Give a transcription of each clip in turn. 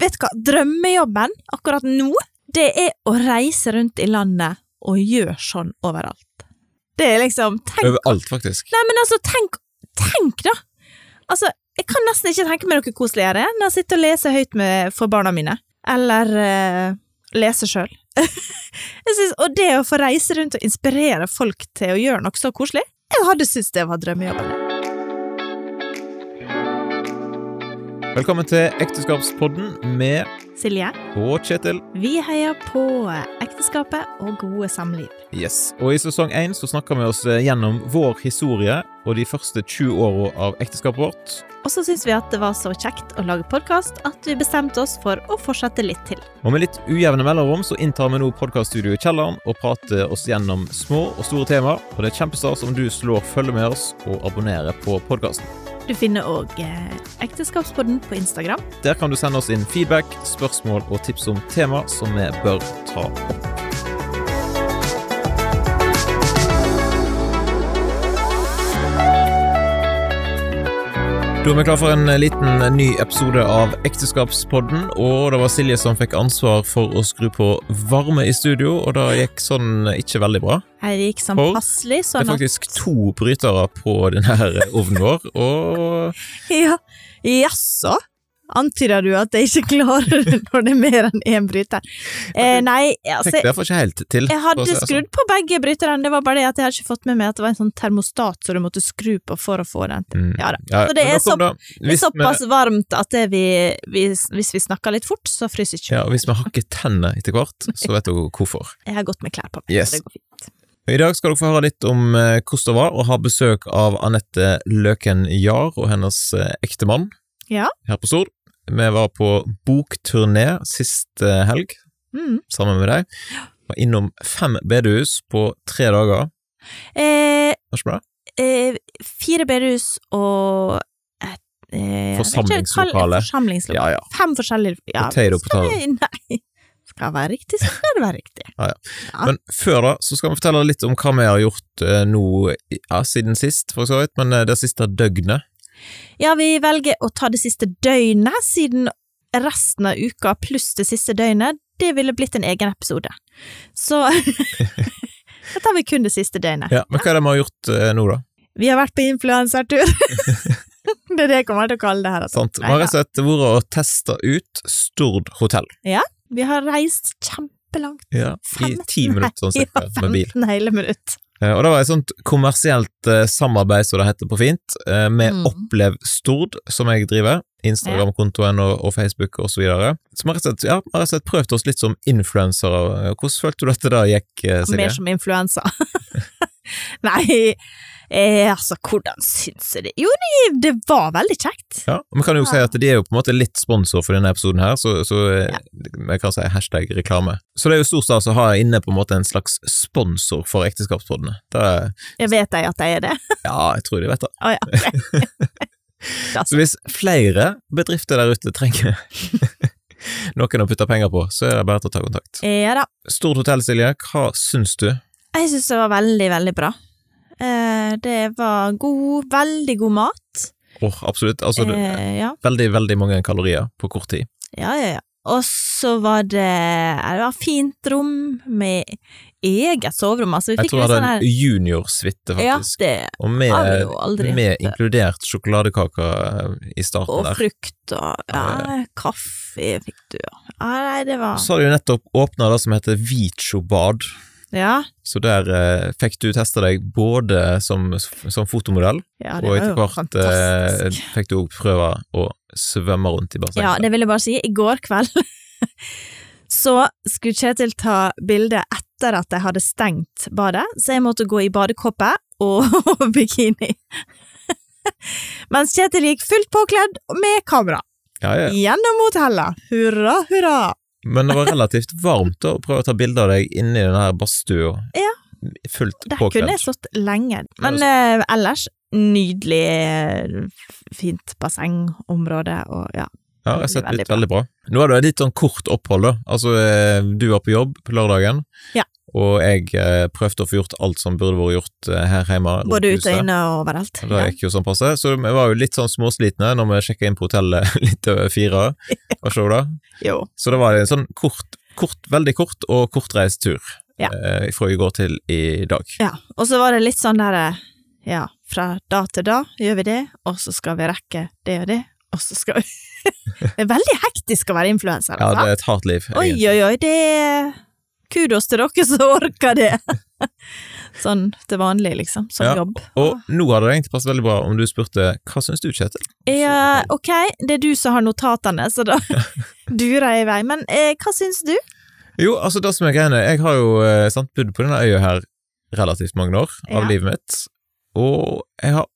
vet du hva, drømmejobben akkurat nå, det er å reise rundt i landet og gjøre sånn overalt. Det er liksom Tenk Overalt, faktisk. Nei, men altså, tenk, tenk da! Altså, jeg kan nesten ikke tenke meg noe koseligere enn å sitte og lese høyt med, for barna mine. Eller uh, lese sjøl. Og det å få reise rundt og inspirere folk til å gjøre noe så koselig, jeg hadde syntes det var drømmejobben. Velkommen til Ekteskapspodden med Silje, og Kjetil. vi heier på ekteskapet og gode samliv. Yes. Og i sesong én så snakker vi oss gjennom vår historie og de første 20 åra av ekteskapet vårt. Og så syns vi at det var så kjekt å lage podkast at vi bestemte oss for å fortsette litt til. Og med litt ujevne mellomrom så inntar vi nå podkaststudioet i kjelleren og prater oss gjennom små og store temaer. Og det er kjempestas om du slår følge med oss og abonnerer på podkasten. Du finner òg eh, Ekteskapspodden på Instagram. Der kan du sende oss inn feedback, spørsmål og tips om tema som vi bør ta opp. Da er vi klar for en liten ny episode av Ekteskapspodden, og det var Silje som fikk ansvar for å skru på varme i studio, og det gikk sånn ikke veldig bra. Det gikk sånn passelig, Det sånn er faktisk to brytere på denne ovnen vår, og Ja, jaså? Antyder du at jeg ikke klarer det når det er mer enn én bryter? Eh, nei, altså Jeg. Jeg hadde sånn. skrudd på begge bryterne, det var bare det at jeg hadde ikke fått med meg at det var en sånn termostat som du måtte skru på for å få den til. Mm. Ja da. Så det er så- det. Er såpass varmt at det vi, vi, hvis vi snakker litt fort, så fryser ikke. ja, og hvis vi hakker tennene etter hvert, så vet dere hvorfor. Jeg har gått med klær på meg, Yes. så det går fint. I dag skal dere få høre litt om eh, hvordan det var å ha besøk av Anette Løken Jahr og hennes eh, ektemann Ja. her på Stord. Vi var på bokturné sist eh, helg Mm. sammen med deg. Var innom fem bedehus på tre dager. Eh, Var ikke bra? eh, fire bedehus og et eh, Forsamlingslokale. Forsamlingslokale. Ja, ja. Fem forskjellige ja, Potato, potato. Nei. Skal være riktig, så skal det være riktig. Ja, ja. Ja. Men før da, så skal vi fortelle litt om hva vi har gjort eh, nå ja, siden sist, for så vidt, men eh, det siste døgnet. Ja, vi velger å ta det siste døgnet, siden resten av uka pluss det siste døgnet, det ville blitt en egen episode. Så da tar vi kun det siste døgnet. Ja, Men hva er det vi har gjort eh, nå, da? Vi har vært på influensertur. det er det jeg kommer til å kalle det her. altså. Sant? Vi har rett og slett vært og testa ut Stord hotell. Ja, Vi har reist kjempelangt. Ja, I ti minutter sånn cirka, ja, med bil. 15 hele minutt. Eh, Og det var et sånt kommersielt eh, samarbeid, som det heter på fint, eh, med Mm. Opplev Stord, som jeg driver. Instagram-kontoen og, og Facebook og så videre. Så vi har rett og slett, ja, rett og slett prøvd oss litt som influensere. Hvordan følte du at det da gikk, Silje? Mer som influensa. Nei, eh, altså, hvordan syns jeg det? Jo, det, det var veldig kjekt. Ja, Vi kan jo si at de er jo på en måte litt sponsor for denne episoden her, så, så eh, Ja. vi kan si hashtag reklame. Så det er jo stor stas å ha inne på en måte en slags sponsor for ekteskapsrådene. Er, Jeg vet de at de er det. ja, jeg tror de vet det. Oh, ja. Så hvis flere bedrifter der ute trenger noen å putte penger på, så er det bare til å ta kontakt. Ja da. Stort hotell, Silje, hva syns du? Jeg syns det var veldig, veldig bra. Eh, det var god, veldig god mat. Åh, absolutt. Altså, det, Eh, ja. veldig, veldig mange kalorier på kort tid. ja, ja, ja. Og så var det Det var fint rom med eget soverom. Altså, vi Jeg tror jeg var sånn en juniorsuite, Ja, det Og har vi jo aldri med hatt. inkludert sjokoladekaker i starten Og der. frukt og ja, Ja, kaffe fikk du, ja. Nei, det var Så har de jo nettopp åpna det som heter Vicho-bad. Ja, Så der eh, fikk du testa deg både som, som fotomodell, ja og etter hvert eh, fikk du òg prøve å svømme rundt i bassenget. Ja, det vil jeg bare si. I går kveld så skulle Kjetil ta bilde etter at jeg hadde stengt badet, så jeg måtte gå i badekåpe og bikini. Mens Kjetil gikk fullt påkledd med kamera ja, ja. gjennom hotellet. Hurra, hurra! Men det var relativt varmt å prøve å ta bilde av deg inni den her badstua. Ja. Fullt Der kunne jeg stått lenge. Men eh, ellers, nydelig, eh, fint bassengområde og ja. Ja, jeg har sett Veldig veldig bra. Nå er det et litt sånn kort opphold, da. Altså, eh, du var på jobb på lørdagen, Ja. Og jeg eh, prøvde å få gjort alt som burde vært gjort eh, her hjemme. Både ute og inne og overalt. Det gikk jo sånn passe, så vi var jo litt sånn småslitne når vi sjekka inn på hotellet litt over fire. Var så da? Jo. Så det var en sånn kort, kort veldig kort og kortreist tur Ja. eh, fra i går til i dag. Ja. Og så var det litt sånn derre Ja, fra da til da gjør vi det, og så skal vi rekke det og det, og så skal vi Det er veldig hektisk å være influenser, Ja, altså. det er et hardt liv. Oi, egentlig. oi, oi, det er Kudos til dere som orker det. sånn til vanlig, liksom. Som Ja, jobb. Og nå hadde det egentlig passet veldig bra om du spurte hva syns du, Kjetil? Ja, ok, det er du som har notatene, så da durer jeg i vei. Men eh, hva syns du? Jo, altså det som er greiene, jeg har jo eh, sant, bodd på denne øya her relativt mange år av Ja. livet mitt, og jeg har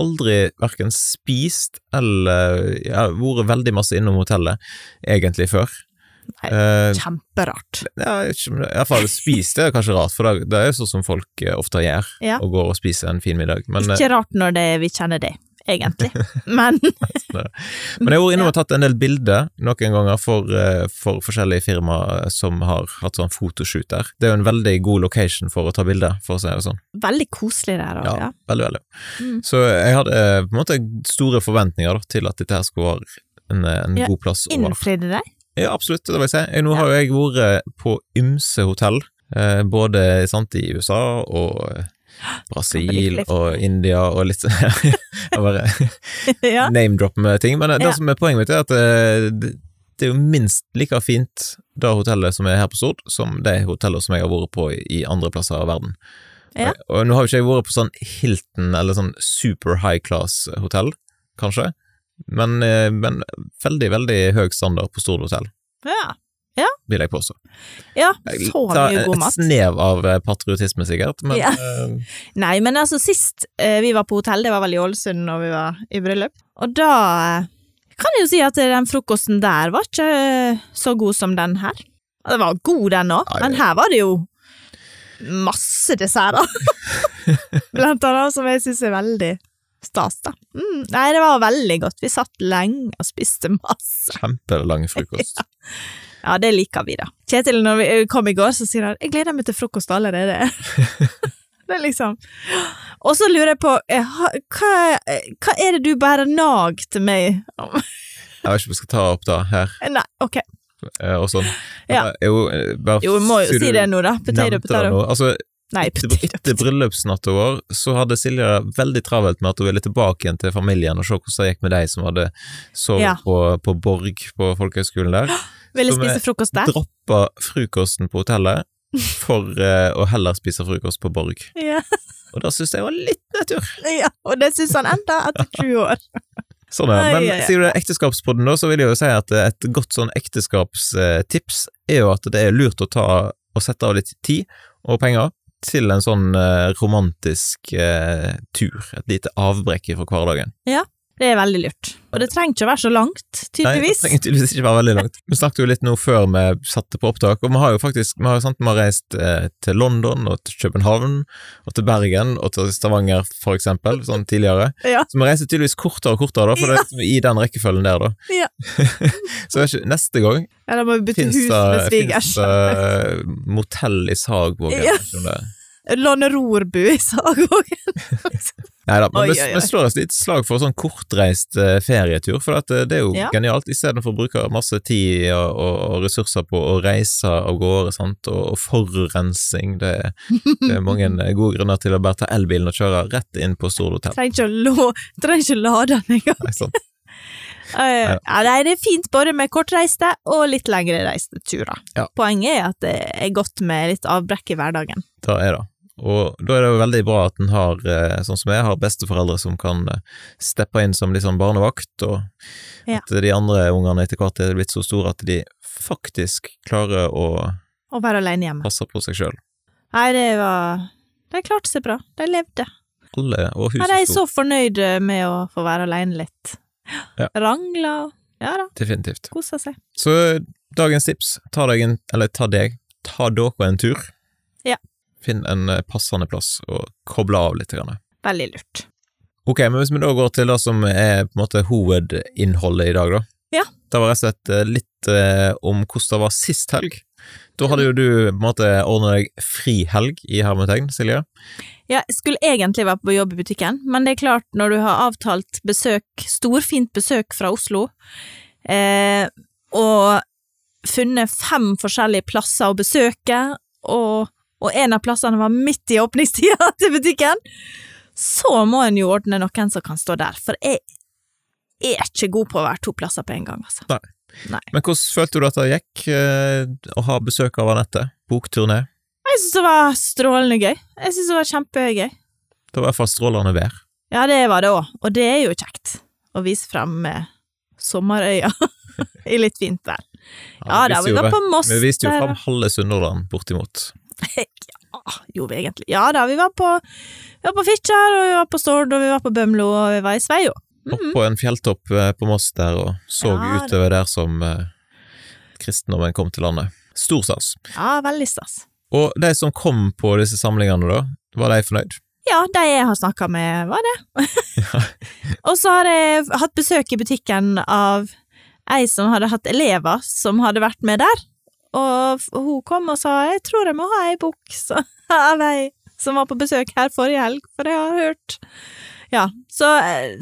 aldri hverken spist eller jeg har vært veldig masse innom hotellet, egentlig, før. Nei, Eh, Kjemperart. ja, Iallfall spise det- er kanskje rart, for det, er jo sånn som folk eh, ofte gjør, Ja. og går og spiser en fin middag. Men, eh, Ikke rart når det, vi kjenner det, egentlig. Men men jeg har vært innom og tatt en del bilder noen ganger for, eh, for forskjellige firmaer som har hatt sånn fotoshoot der. Det er jo en veldig god location for å ta bilder, for å si det sånn. veldig koselig der òg, Ja, ja. veldig, veldig. Mm. Så jeg hadde eh, på en måte store forventninger da, til at dette her skulle være en, eh, en Ja, god plass. Innfridde deg? Ja, absolutt, det vil jeg si. Nå har jo jeg vært på ymse hotell, eh, både sant, i USA og eh, Brasil og India og litt Jeg bare ja. name-dropper med ting, men eh, det Ja. som er poenget mitt, er at eh, det, det er jo minst like fint det hotellet som er her på Stord, som det hotellet som jeg har vært på i, i andre plasser av verden. Ja. Og, og nå har jo ikke jeg vært på sånn Hilton eller sånn super high class hotell, kanskje, men, eh, men veldig, veldig høy standard på Stord hotell, ja. vil jeg påstå. Ja, så mye god mat. Et snev av eh, patriotisme, sikkert, men Ja. eh, Nei, men altså sist vi var på hotell, det var vel i Ålesund når vi var i bryllup, og da kan jeg jo si at den frokosten der var ikke så god som den her. Den var god den òg, men her var det jo masse desserter. Blant annet, som jeg syns er veldig stas, da. Mm, nei, det var veldig godt. Vi satt lenge og spiste masse. kjempelang frokost. Ja, det liker vi, da. Kjetil, når vi eh, kom i går, så sier han 'jeg gleder meg til frokost allerede'. det er liksom Og så lurer jeg på eh, hva, eh, hva er det du bærer nag til meg om? Jeg vet ikke om vi skal ta opp det her, Nei, ok. eh, og sånn. Ja. Jo, eh, bare Jo, vi må jo si det nå, da. Potato, potato. Altså, Nei, etter, etter bryllupsnatta vår, så hadde Silja veldig travelt med at hun ville tilbake igjen til familien og se hvordan det gikk med de som hadde sovet Ja. på, på Borg på folkehøgskolen der. Ville spise frokost der. Så vi Droppa frokosten på hotellet for eh, å heller spise frokost på Borg. Ja, Og det syns jeg var litt nedtur. ja, og det syns han enda etter 20 år. Sånn. Ai, Men sier du det er ekteskapspodden, da, så vil jeg jo si at et godt sånn ekteskapstips er jo at det er lurt å ta og sette av litt tid og penger til en sånn eh, romantisk eh, tur. Et lite avbrekk fra hverdagen. Det er veldig lurt. Og det trenger ikke å være så langt, tydeligvis. Nei, det trenger tydeligvis ikke være veldig langt. Vi snakket jo litt nå før vi satte på opptak, og vi har jo faktisk vi har, sant, vi har reist eh, til London og til København og til Bergen og til Stavanger, for eksempel, sånn tidligere. Ja. Så vi reiser tydeligvis kortere og kortere, da, for det er liksom i den rekkefølgen der, da. Ja. Så ikke, neste gang Ja, da må vi bytte hus med svigers. Fins det motell i Sagvåg? Ja. Ja. Låne rorbu i Sagvågen. Nei da, men vi, slår oss litt slag for sånn kortreist eh, ferietur, for eh, det er jo Ja. genialt, istedenfor å bruke masse tid og, og, og ressurser på å reise av gårde, sant, og, og forurensing. Det, er- det er mange eh, gode grunner til å bare ta elbilen og kjøre rett inn på Stord hotell. Trenger ikke å, lade den engang. Nei, sant? Eh, ja, nei, det er fint både med kortreiste og litt lengre reiste turer. Ja. Poenget er at det er godt med litt avbrekk i hverdagen. Da er det. Og da er det jo veldig bra at en har, eh, sånn som jeg, har besteforeldre som kan eh, steppe inn som litt sånn barnevakt, og Ja. at de andre ungene etter hvert er blitt så store at de faktisk klarer å Å være alene hjemme. passe på seg sjøl. Nei, det var De klarte seg bra. De levde. Alle og Ja, de er så fornøyde med å få være alene litt. Ja. Rangla og Ja da, Definitivt. kosa seg. Så dagens tips, ta deg en, eller ta deg, ta dere en tur. Ja. Finn en eh, passende plass og koble av litt. Grann. Veldig lurt. Ok, men hvis vi da går til det som er på en måte hovedinnholdet i dag, da. Ja. Det var rett og slett eh, litt eh, om hvordan det var sist helg. Da hadde jo du på en måte ordna deg fri helg i hermetegn, Silje. Ja, jeg skulle egentlig være på jobb i butikken, men det er klart, når du har avtalt besøk, storfint besøk fra Oslo, eh, og funnet fem forskjellige plasser å besøke, og, og en av plassene var midt i åpningstida til butikken, så må en jo ordne noen som kan stå der, for jeg er ikke god på å være to plasser på en gang, altså. Nei. Nei. Men hvordan følte du at det gikk eh, å ha besøk av Anette? Bokturné? Jeg synes det var strålende gøy. Jeg synes det var kjempegøy. Det var i hvert fall strålende vær. Ja, det var det òg, og det er jo kjekt å vise frem med sommerøya i litt fint vær. Ja da, viste vi var på Moss Vi viste jo fram halve Sunnhordland, bortimot. Ja, gjorde vi egentlig. Ja da, vi var på, vi var på Fitjar, og vi var på Stord, og vi var på Bømlo, og vi var i Sveio. Opp på en fjelltopp eh, på Moss der og så Mhm. Ja, utover der som eh, kristendommen kom til landet. Stor stas. Ja, veldig stas. Og de som kom på disse samlingene, da, var de fornøyd? Ja, de jeg har snakka med, var det. og så har jeg hatt besøk i butikken av ei som hadde hatt elever som hadde vært med der, og hun kom og sa 'jeg tror jeg må ha ei bok', av ei som var på besøk her forrige helg, for jeg har hørt Ja, så,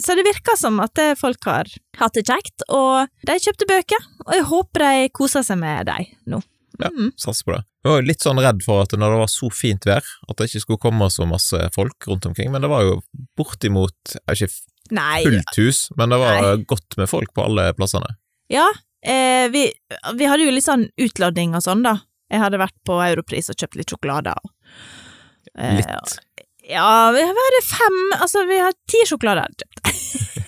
så det virker som at folk har hatt det kjekt, og de kjøpte bøker, og jeg håper de koser seg med dem nå. Ja. Mhm. Satser på det. Jeg var jo litt sånn redd for at når det var så fint vær, at det ikke skulle komme så masse folk rundt omkring, men det var jo bortimot Ikke fullt hus, men det var Nei. godt med folk på alle plassene. Ja, eh, vi, vi hadde jo litt sånn utladning og sånn, da. Jeg hadde vært på Europris og kjøpt litt sjokolade. Eh, Litt. Ja, vi hadde fem Altså, vi har ti sjokolader kjøpt.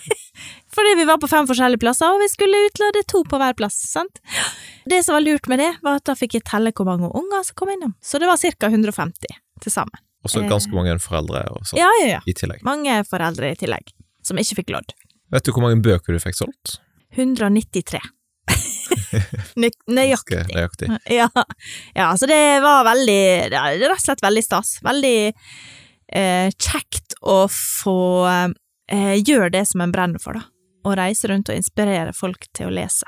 Fordi vi var på fem forskjellige plasser, og vi skulle utlade to på hver plass, sant. Det som var lurt med det, var at da fikk jeg telle hvor mange unger som kom innom. Så det var ca. 150 til sammen. Og så Eh. ganske mange foreldre og sånn Ja, ja, ja. i tillegg. Mange foreldre i tillegg, som ikke fikk lodd. Vet du hvor mange bøker du fikk solgt? 193. Nø nøyaktig. Okay, nøyaktig. Ja, ja, så det var veldig Det er rett og slett veldig stas. Veldig eh, kjekt å få eh, gjøre det som en brenner for, da. Å reise rundt og inspirere folk til å lese.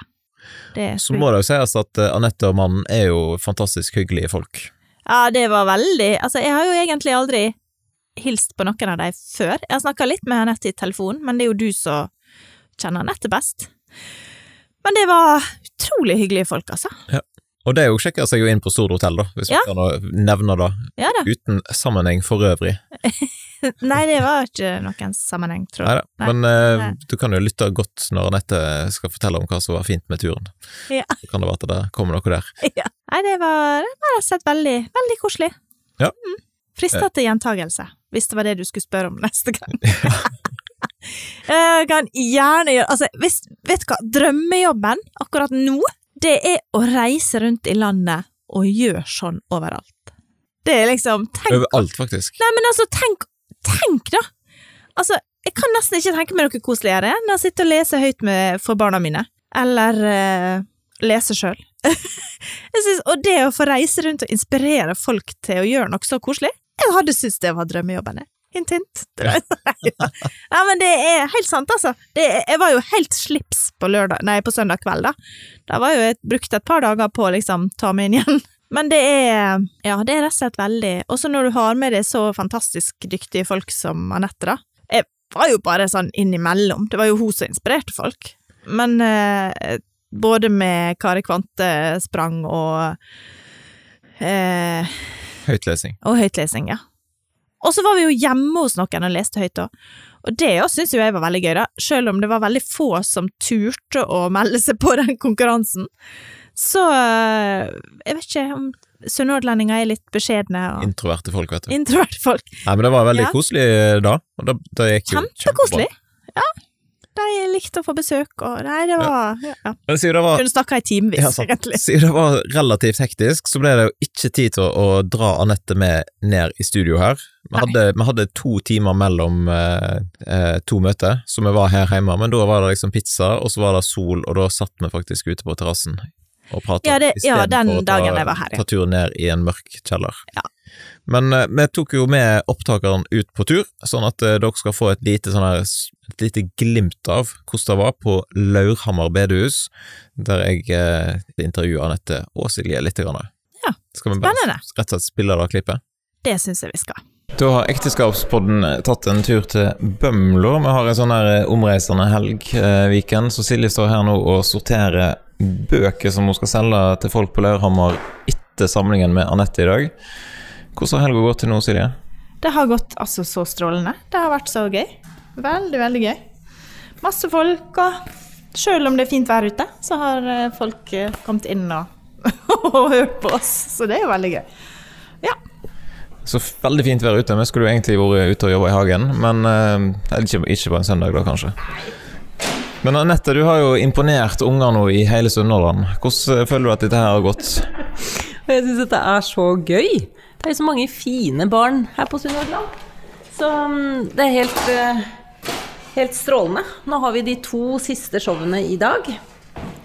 Det Så må det jo sies at eh, Anette og mannen er jo fantastisk hyggelige folk. Ja, det var veldig Altså, jeg har jo egentlig aldri hilst på noen av dem før. Jeg har snakka litt med Anette i telefon, men det er jo du som kjenner Anette best. Men det var utrolig hyggelige folk, altså. Og det er jo sjekker seg jo inn på Stord hotell, da, hvis Ja. vi kan nevne det, Ja da. uten sammenheng for øvrig. Nei, det var ikke noen sammenheng, tror jeg. Neida. Nei. Men eh, Nei. du kan jo lytte godt når Anette skal fortelle om hva som var fint med turen. Ja. Så kan det være at det kommer noe der. Ja. Nei, det var, det var rett og slett veldig, veldig koselig. Ja. Mm. Frista til gjentagelse, hvis det var det du skulle spørre om neste gang. Jeg kan gjerne gjøre Altså, hvis, vet du hva, drømmejobben akkurat nå, det er å reise rundt i landet og gjøre sånn overalt. Det er liksom Tenk Overalt, faktisk. Nei, men altså, tenk, tenk da! Altså, jeg kan nesten ikke tenke meg noe koseligere enn å sitte og lese høyt med, for barna mine. Eller uh, lese sjøl. og det å få reise rundt og inspirere folk til å gjøre noe så koselig, jeg hadde syntes det var drømmejobben. Hint, hint. Ja, men det er helt sant, altså. Det, jeg var jo helt slips på lørdag, nei, på søndag kveld, da. Da var jo jeg brukt et par dager på å liksom ta meg inn igjen. Men det er, ja, det er rett og slett veldig Også når du har med deg så fantastisk dyktige folk som Anette, da. Jeg var jo bare sånn innimellom. Det var jo hun som inspirerte folk. Men eh, både med Kari Kvante sprang og eh, Høytlesing. og høytlesing, ja. Og så var vi jo hjemme hos noen og leste høyt òg. Og det òg syns jo jeg var veldig gøy, da. Selv om det var veldig få som turte å melde seg på den konkurransen. Så eh, jeg vet ikke om sunnhordlendinger er litt beskjedne og Introverte folk, vet du. introverte folk. Nei, men det var veldig Ja. koselig da. Og da, da jo Kjempekoselig. Ja. De likte å få besøk, og nei, det var ja. ja. Det var Kunne snakka i timevis, Ja, sant. egentlig. Siden det var relativt hektisk, så ble det jo ikke tid til å, å dra Anette med ned i studio her. Vi hadde, vi hadde to timer mellom eh, eh, to møter, så vi var her hjemme, men da var det liksom pizza, og så var det sol, og da satt vi faktisk ute på terrassen og prata. Ja, det- ja, den dagen jeg var her, ja. Ta turen ned i en mørk kjeller. Men eh, vi tok jo med opptakeren ut på tur, sånn at eh, dere skal få et lite, sånn her, et lite glimt av hvordan det var på Laurhammer bedehus, der jeg eh, intervjua Anette og Silje litt. Grann. Ja, Skal vi bare spennende. s- rett og slett spille det klippet? Det syns jeg vi skal. Da har Ekteskapspodden tatt en tur til Bømlo. Vi har en sånn her eh, omreisende helg-weekend, så Silje står her nå og sorterer bøker som hun skal selge til folk på Laurhammer etter samlingen med Anette i dag. Hvordan har helga gått til nå, Silje? Det har gått altså så strålende. Det har vært så gøy. Veldig, veldig gøy. Masse folk, og selv om det er fint vær ute, så har eh, folk eh, kommet inn og, og hørt på oss. Så det er jo veldig gøy. Ja. Så veldig fint vær ute. Vi skulle jo egentlig vært ute og jobba i hagen, men eh, ikke, ikke på en søndag, da, kanskje. Men Anette, du har jo imponert unger nå i hele Sunnhordland. Hvordan føler du at dette her har gått? Jeg syns dette er så gøy. Det er så mange fine barn her på Sunnhordland. Så mm, det er helt, eh, helt strålende. Nå har vi de to siste showene i dag.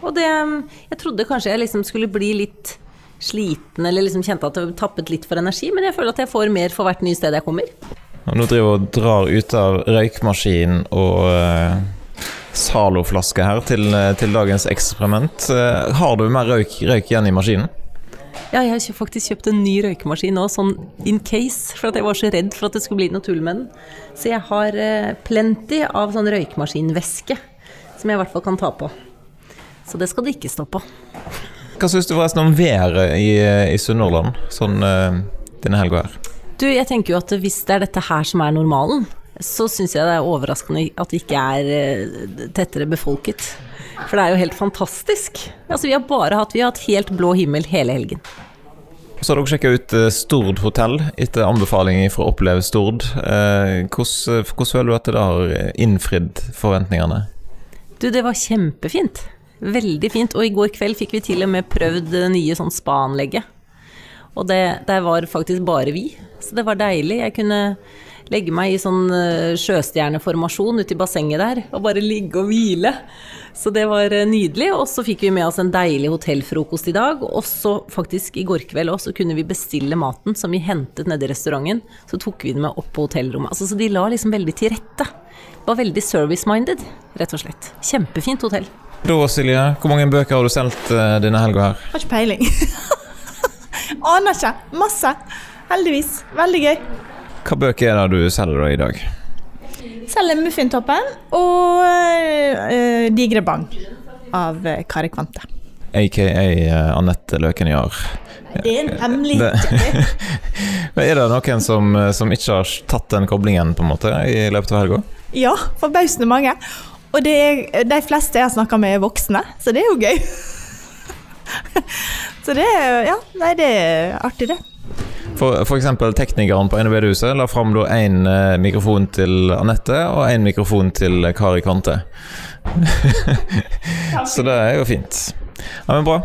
Og det mm, Jeg trodde kanskje jeg liksom skulle bli litt sliten, eller liksom kjente at jeg tappet litt for energi, men jeg føler at jeg får mer for hvert nye sted jeg kommer. Nå driver og drar ut av røykmaskin og uh, Zalo-flaske her til, eh, til dagens eksperiment. Uh, har du mer røyk, røyk igjen i maskinen? Ja, jeg har faktisk kjøpt en ny røykemaskin nå, sånn in case, for at jeg var så redd for at det skulle bli noe tull med den. Så jeg har eh, plenty av sånn røykemaskinvæske, som jeg i hvert fall kan ta på. Så det skal det ikke stå på. Hva syns du forresten om været i, i Sunnhordland sånn eh, denne helga her? Du, jeg tenker jo at hvis det er dette her som er normalen, så syns jeg det er overraskende at det ikke er eh, tettere befolket. For det er jo helt fantastisk. Altså, vi har bare hatt, vi har hatt helt blå himmel hele helgen. Så har dere sjekka ut eh, Stord hotell etter anbefaling fra Opplev Stord. Eh, hvordan, hvordan føler du at det har innfridd forventningene? Du, det var kjempefint. Veldig fint. Og i går kveld fikk vi til og med prøvd det nye sånn spa-anlegget. Og det, det var faktisk bare vi. Så det var deilig. Jeg kunne legge meg i sånn eh, sjøstjerneformasjon ute i bassenget der og bare ligge og hvile. Så det var eh, nydelig. Og så fikk vi med oss en deilig hotellfrokost i dag. Og så faktisk i går kveld også, så kunne vi bestille maten som vi hentet nede i restauranten. Så tok vi den med opp på hotellrommet. Altså, så de la liksom veldig til rette. Var veldig service-minded, rett og slett. Kjempefint hotell. Da, Silje, hvor mange bøker har du solgt eh, denne helga her? Har ikke peiling. Aner ikke. Masse. Heldigvis. Veldig gøy. Hva bøker er det du selger da i dag? Selger Muffintoppen og uh, Digre Bang av eh, Kari Kvante. Aka Anette Løken Jahr. Det er en hemmelig Men er det noen som, som ikke har tatt den koblingen på en måte i løpet av helga? Ja, forbausende mange. Og det er, de fleste jeg har snakka med, er voksne, så det er jo gøy. så det er Ja, nei, det er artig, det. For, for eksempel teknikeren på NVD-huset la fram én eh, mikrofon til Anette og én mikrofon til Kari Kante. Så det er jo fint. Ja, men Bra.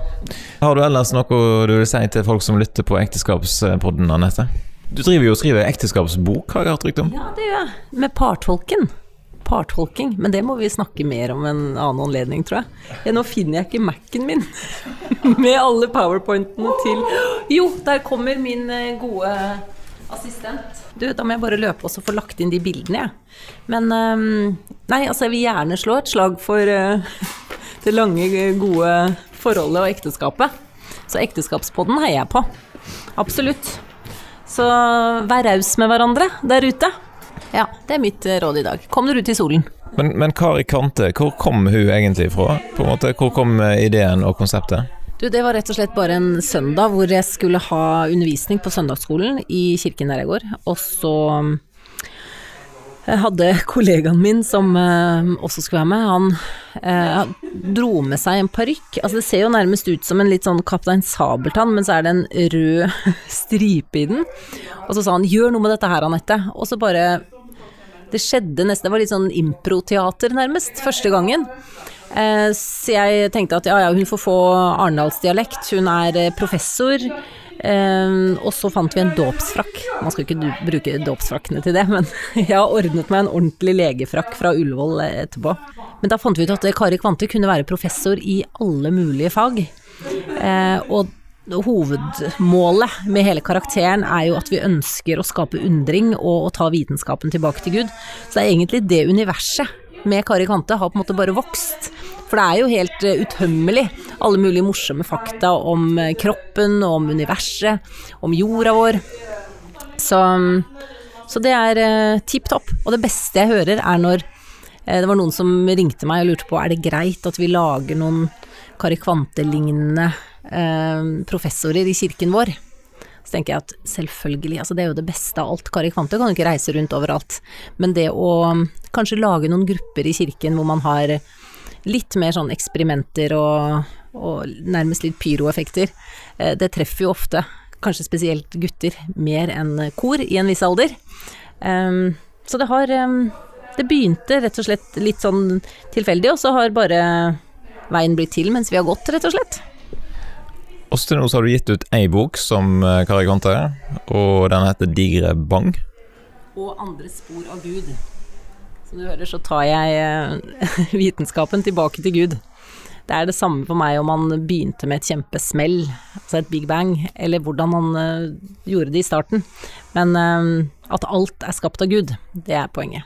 Har du ellers noe du vil si til folk som lytter på Ekteskapspodden, Anette? Du driver jo og skriver ekteskapsbok, har jeg hørt rykte om? Ja, det gjør jeg. Med partolken. Partolking. Men det må vi snakke mer om en annen anledning, tror jeg. Ja, nå finner jeg ikke Mac-en min med alle powerpointene til Jo, der kommer min eh, gode assistent. Du, da må jeg bare løpe og få lagt inn de bildene, jeg. Men ehm, Nei, altså, jeg vil gjerne slå et slag for eh, det lange, gode forholdet og ekteskapet. Så ekteskapspodden heier jeg på. Absolutt. Så vær raus med hverandre der ute. Ja, det er mitt eh, råd i dag. Kom dere ut i solen. Men, men Kari Kante, hvor kom hun egentlig fra? På en måte, Hvor kom eh, ideen og konseptet? Du, det var rett og slett bare en søndag hvor jeg skulle ha undervisning på søndagsskolen i kirken der jeg går. Og så jeg hadde kollegaen min som eh, også skulle være med, han eh, dro med seg en parykk. Altså det ser jo nærmest ut som en litt sånn Kaptein Sabeltann, men så er det en rød stripe i den. Og så sa han 'gjør noe med dette her, Anette'. Og så bare Det skjedde nesten Det var litt sånn improteater, nærmest, første gangen. Eh, Så jeg tenkte at ja, ja, hun får få arendalsdialekt, hun er eh, professor. Eh, og så fant vi en dåpsfrakk. Man skal ikke bruke dåpsfrakkene til det, men jeg har ordnet meg en ordentlig legefrakk fra Ullevål etterpå. Men da fant vi ut at Kari Kvante kunne være professor i alle mulige fag. Og hovedmålet med hele karakteren er jo at vi ønsker å skape undring og å ta vitenskapen tilbake til Gud. Så det er egentlig det universet med Kari Kante har på en måte bare vokst. For det er jo helt uh, utømmelig. Alle mulige morsomme fakta om uh, kroppen, om universet, om jorda vår. Så, så det er uh, tipp topp. Og det beste jeg hører er når det var noen som ringte meg og lurte på er det greit at vi lager noen Kari Kvante-lignende professorer i kirken vår. Så tenker jeg at selvfølgelig, altså det er jo det beste av alt. Kari Kvante kan jo ikke reise rundt overalt. Men det å kanskje lage noen grupper i kirken hvor man har litt mer sånn eksperimenter og, og nærmest litt pyroeffekter, eh, det treffer jo ofte, kanskje spesielt gutter, mer enn kor i en viss alder. Så det har Det begynte rett og slett litt sånn tilfeldig, og så har bare veien blitt til mens vi har gått, rett og slett. Også til nå så har du gitt ut ei bok som eh, Kari Kvante, og den heter Digre bang. Og andre spor av Gud. Som du hører, så tar jeg eh, vitenskapen tilbake til Gud. Det er det samme for meg om han begynte med et kjempesmell, altså et big bang, eller hvordan man uh, gjorde det i starten. Men at alt er skapt av Gud, det er poenget.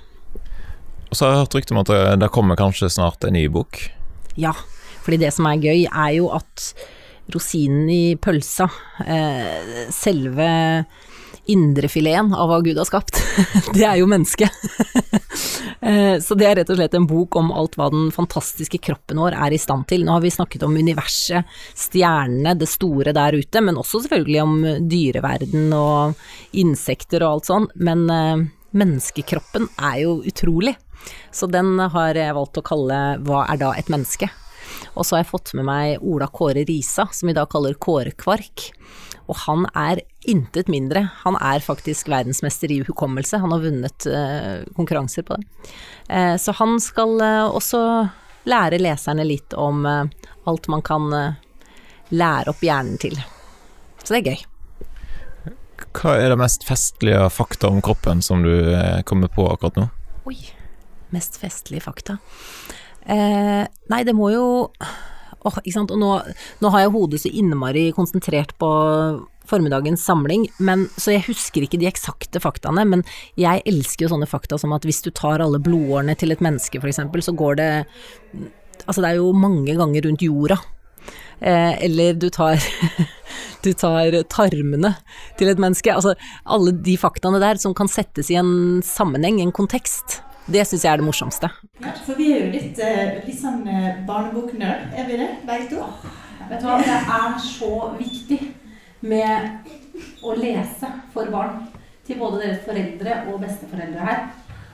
Og så har jeg hørt rykte om at det kommer kanskje snart en ny bok? Ja, fordi det som er gøy, er jo at rosinen i pølsa, eh, selve indrefileten av hva Gud har skapt, det er jo mennesket. Eh, så det er rett og slett en bok om alt hva den fantastiske kroppen vår er i stand til. Nå har vi snakket om universet, stjernene, det store der ute, men også selvfølgelig om dyreverden og insekter og alt sånn. Men eh, menneskekroppen er jo utrolig. Så den har jeg valgt å kalle Hva er da et menneske? Og så har jeg fått med meg Ola Kåre Risa, som vi da kaller Kåre Kvark. Og han er intet mindre. Han er faktisk verdensmester i hukommelse. Han har vunnet uh, konkurranser på det. Uh, så han skal uh, også lære leserne litt om alt man kan lære opp hjernen til. Så det er gøy. Hva er det mest festlige fakta om kroppen som du kommer på akkurat nå? Oi, mest festlige fakta. Eh, nei, det må jo åh, ikke sant. Og nå, nå har jeg hodet så innmari konsentrert på formiddagens samling, men, så jeg husker ikke de eksakte faktaene, men jeg elsker jo sånne fakta som at hvis du tar alle blodårene til et menneske, eksempel, så går det Altså, det er jo mange ganger rundt jorda. Eh, eller du tar du tar tarmene til et menneske. Altså alle de faktaene der som kan settes i en sammenheng, en kontekst. Det syns jeg er det morsomste. Ja, for vi er jo litt, eh, litt sånn eh, barneboknerd, er vi det? Begge to? Vet du hva, det er så viktig med å lese for barn. Til både deres foreldre og besteforeldre her.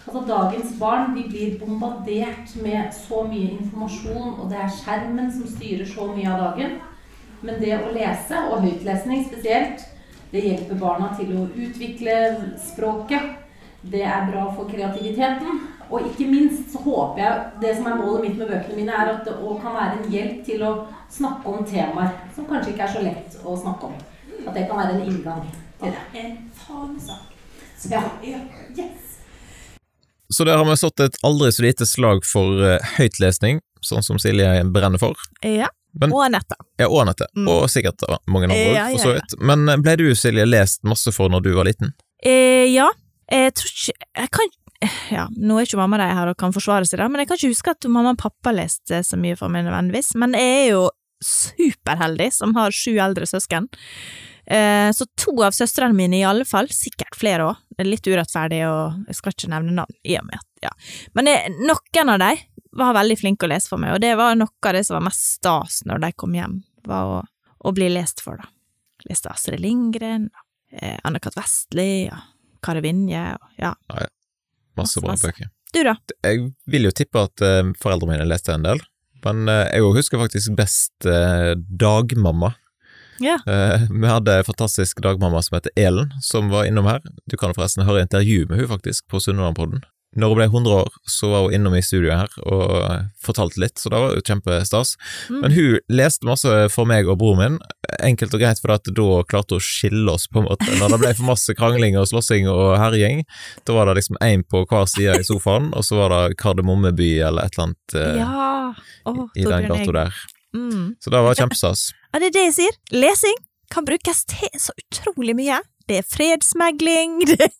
Altså Dagens barn de blir bombardert med så mye informasjon, og det er skjermen som styrer så mye av dagen. Men det å lese, og høytlesning spesielt, det hjelper barna til å utvikle språket det er bra for kreativiteten. Og ikke minst så håper jeg Det som er målet mitt med bøkene mine, er at det òg kan være en hjelp til å snakke om temaer som kanskje ikke er så lett å snakke om. At det kan være en inngang til det. En fanesak. Ja. Yes. Så der har vi satt et aldri så lite slag for uh, høytlesning, sånn som Silje brenner for. Ja. Men, og Anette. Ja, og Anette. Mm. Og sikkert mange andre, ja, for så vidt. Men eh, ble du, Silje, lest masse for når du var liten? Eh, ja, jeg tror ikke Jeg kan ja, nå er ikke mamma de her og kan forsvare seg, der, men jeg kan ikke huske at mamma og pappa leste så mye for meg nødvendigvis. Men jeg er jo superheldig som har sju eldre søsken. Eh, så to av søstrene mine i alle fall, sikkert flere òg, litt urettferdig og jeg skal ikke nevne navn i og med at ja. Men jeg, noen av dem var veldig flinke å lese for meg, og det var noe av det som var mest stas når de kom hjem, var å, å bli lest for, da. Leste Astrid Lindgren, eh, Anne-Kat. Vestli og Kari Vinje og ja. ja, ja. Masse bra bøker. Du da? Jeg vil jo tippe at uh, foreldrene mine leste en del, men uh, jeg husker faktisk best uh, Dagmamma. Ja. vi hadde en fantastisk dagmamma som heter Elen, som var innom her. Du kan forresten høre intervju med hun faktisk på Sunnmørepodden. Når hun ble 100 år, så var hun innom i studioet her og fortalte litt, så det var jo kjempestas. Mm. Men hun leste masse for meg og broren min, enkelt og greit for at da klarte hun å skille oss, på en måte. Når det ble for masse krangling og slåssing og herjing, da var det liksom én på hver side i sofaen, og så var det Kardemommeby eller et eller annet eh, ja. oh, i, i den gata der. Mm. Så det var kjempestas. Ja, det er det jeg sier. Lesing kan brukes til så utrolig mye. Det er fredsmegling, det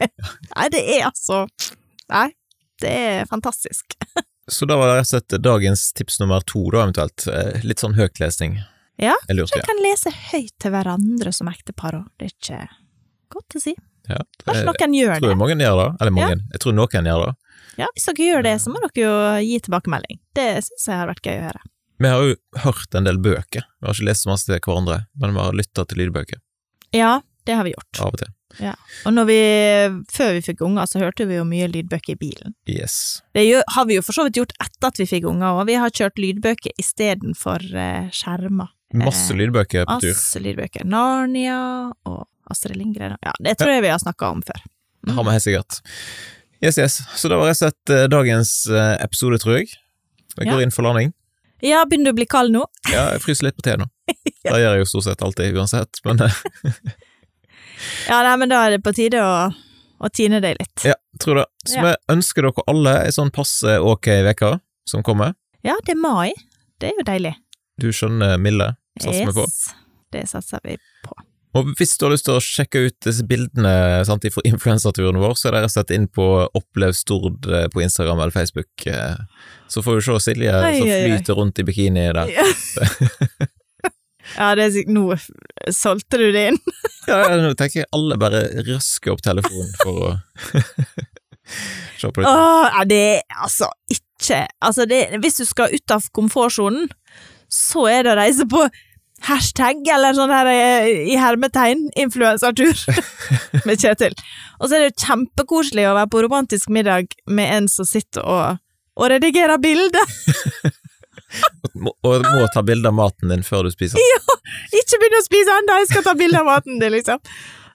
Nei, det er altså Nei, det er fantastisk. Så da var det rett og slett dagens tips nummer to, da eventuelt. Eh, Litt sånn høytlesning. Ja, Jeg lurte, kan lese høyt til hverandre som ektepar òg, det er ikke godt å si. ja. Kanskje Jeg noen gjør tror det. mange gjør det. Eller mange. Jeg tror noen gjør det. Ja, Hvis dere gjør det, så må dere jo gi tilbakemelding. Det syns jeg har vært gøy å høre. Vi har jo hørt en del bøker. Vi har ikke lest så masse til hverandre, men vi har lytta til lydbøker Ja, det har vi gjort. av og til. Og når vi, før vi fikk unger, så hørte vi jo mye lydbøker i bilen. Yes. Det har vi jo for så vidt gjort etter at vi fikk unger, og vi har kjørt lydbøker istedenfor uh, skjermer. Masse Eh, lydbøker på tur. Masse lydbøker. Narnia og Astrid Lindgren. Ja, det tror jeg vi har snakka om før. Det har vi helt sikkert. Yes, yes. Så da var rett og slett eh, dagens eh, episode, tror jeg. Jeg går Ja. inn for landing. Ja, begynner du å bli kald nå? Ja, jeg fryser litt på te nå. Det gjør jeg jo stort sett alltid uansett, men Ja, nei, men da er det på tide å, å tine deg litt. ja, tror det. Så Ja. vi ønsker dere alle ei sånn passe ok uke som kommer. Ja, det er mai. Det er jo deilig. Du skjønner Mille, satser vi på. Det satser vi på. Og hvis du har lyst til å sjekke ut disse bildene sant, fra influensaturen vår, så er det rett og slett inn på Opplev Stord eh, på Instagram eller Facebook. eh, Så får du se Silje Oi, som oi, oi. flyter rundt i bikini der. Ja, ja det er Nå solgte du det inn. Ja, nå tenker jeg alle bare røsker opp telefonen for å se på det. Åh, det er altså ikke Altså, det, hvis du skal ut av komfortsonen, så er det å reise på hashtag, eller sånn her eh, i hermetegn, influensertur med Kjetil. Og så er det kjempekoselig å være på romantisk middag med en som sitter og, og redigerer bilder. Og må ta bilde av maten din før du spiser. Ikke begynn å spise ennå, jeg skal ta bilde av maten din, liksom.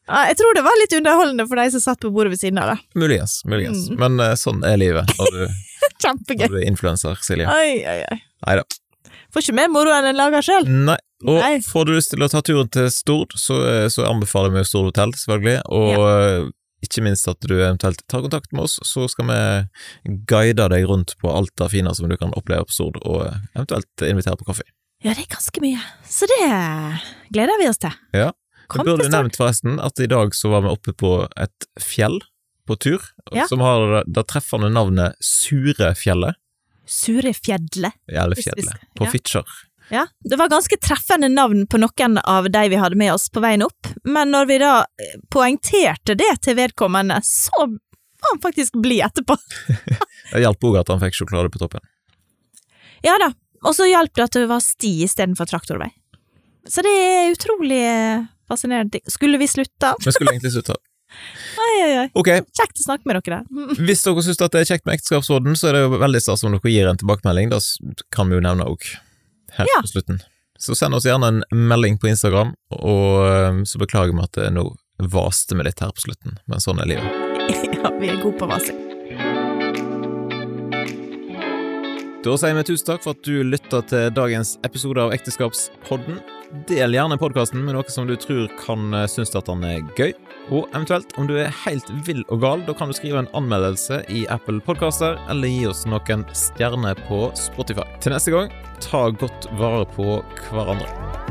Jeg tror det var litt underholdende for de som satt på bordet ved siden av det. Muligens, muligens. Mm. Men eh, sånn er livet når du, når du er influenser, Silje. Oi, oi, oi. Neida. Får ikke mer moro enn en lager sjøl. Nei. Og Nei. får du lyst til å ta turen til Stord, så, eh, så anbefaler vi Stord hotell, selvfølgelig. Og ja. ikke minst at du eventuelt tar kontakt med oss, så skal vi guide deg rundt på alt det fine som du kan oppleve på Stord, og eh, eventuelt invitere på kaffe. Ja, det er ganske mye. Så det gleder vi oss til. Ja. Kom Jeg burde nevnt forresten at i dag så var vi oppe på et fjell på tur, Ja. som har det treffende navnet Surefjellet. Surefjellet. Eller fjellet, på ja. Fitjar. Ja, det var ganske treffende navn på noen av de vi hadde med oss på veien opp, men når vi da eh, poengterte det til vedkommende, så var han faktisk blid etterpå. Det hjalp òg at han fikk sjokolade på toppen. Ja da, og så hjalp det at det var sti istedenfor traktorvei. Så det er utrolig eh, fascinerende. Skulle vi slutta? Vi skulle egentlig slutte. Oi, oi, oi. Okay. Kjekt å snakke med dere der. Hvis dere syns det er kjekt med ekteskapsorden, så er det jo veldig stas om dere gir en tilbakemelding. Det kan vi jo nevne òg, helt Ja. på slutten. Så send oss gjerne en melding på Instagram, og eh, så beklager vi at det nå vaste vi litt her på slutten, men sånn er livet. Ja, vi er gode på vasing. Da sier vi tusen takk for at du lytta til dagens episode av Ekteskapspodden. Del gjerne podkasten med noe som du tror kan eh, synes at den er gøy. Og eventuelt, om du er helt vill og gal, da kan du skrive en anmeldelse i Apple Podcaster, eller gi oss noen stjerner på Spotify. Til neste gang, ta godt vare på hverandre.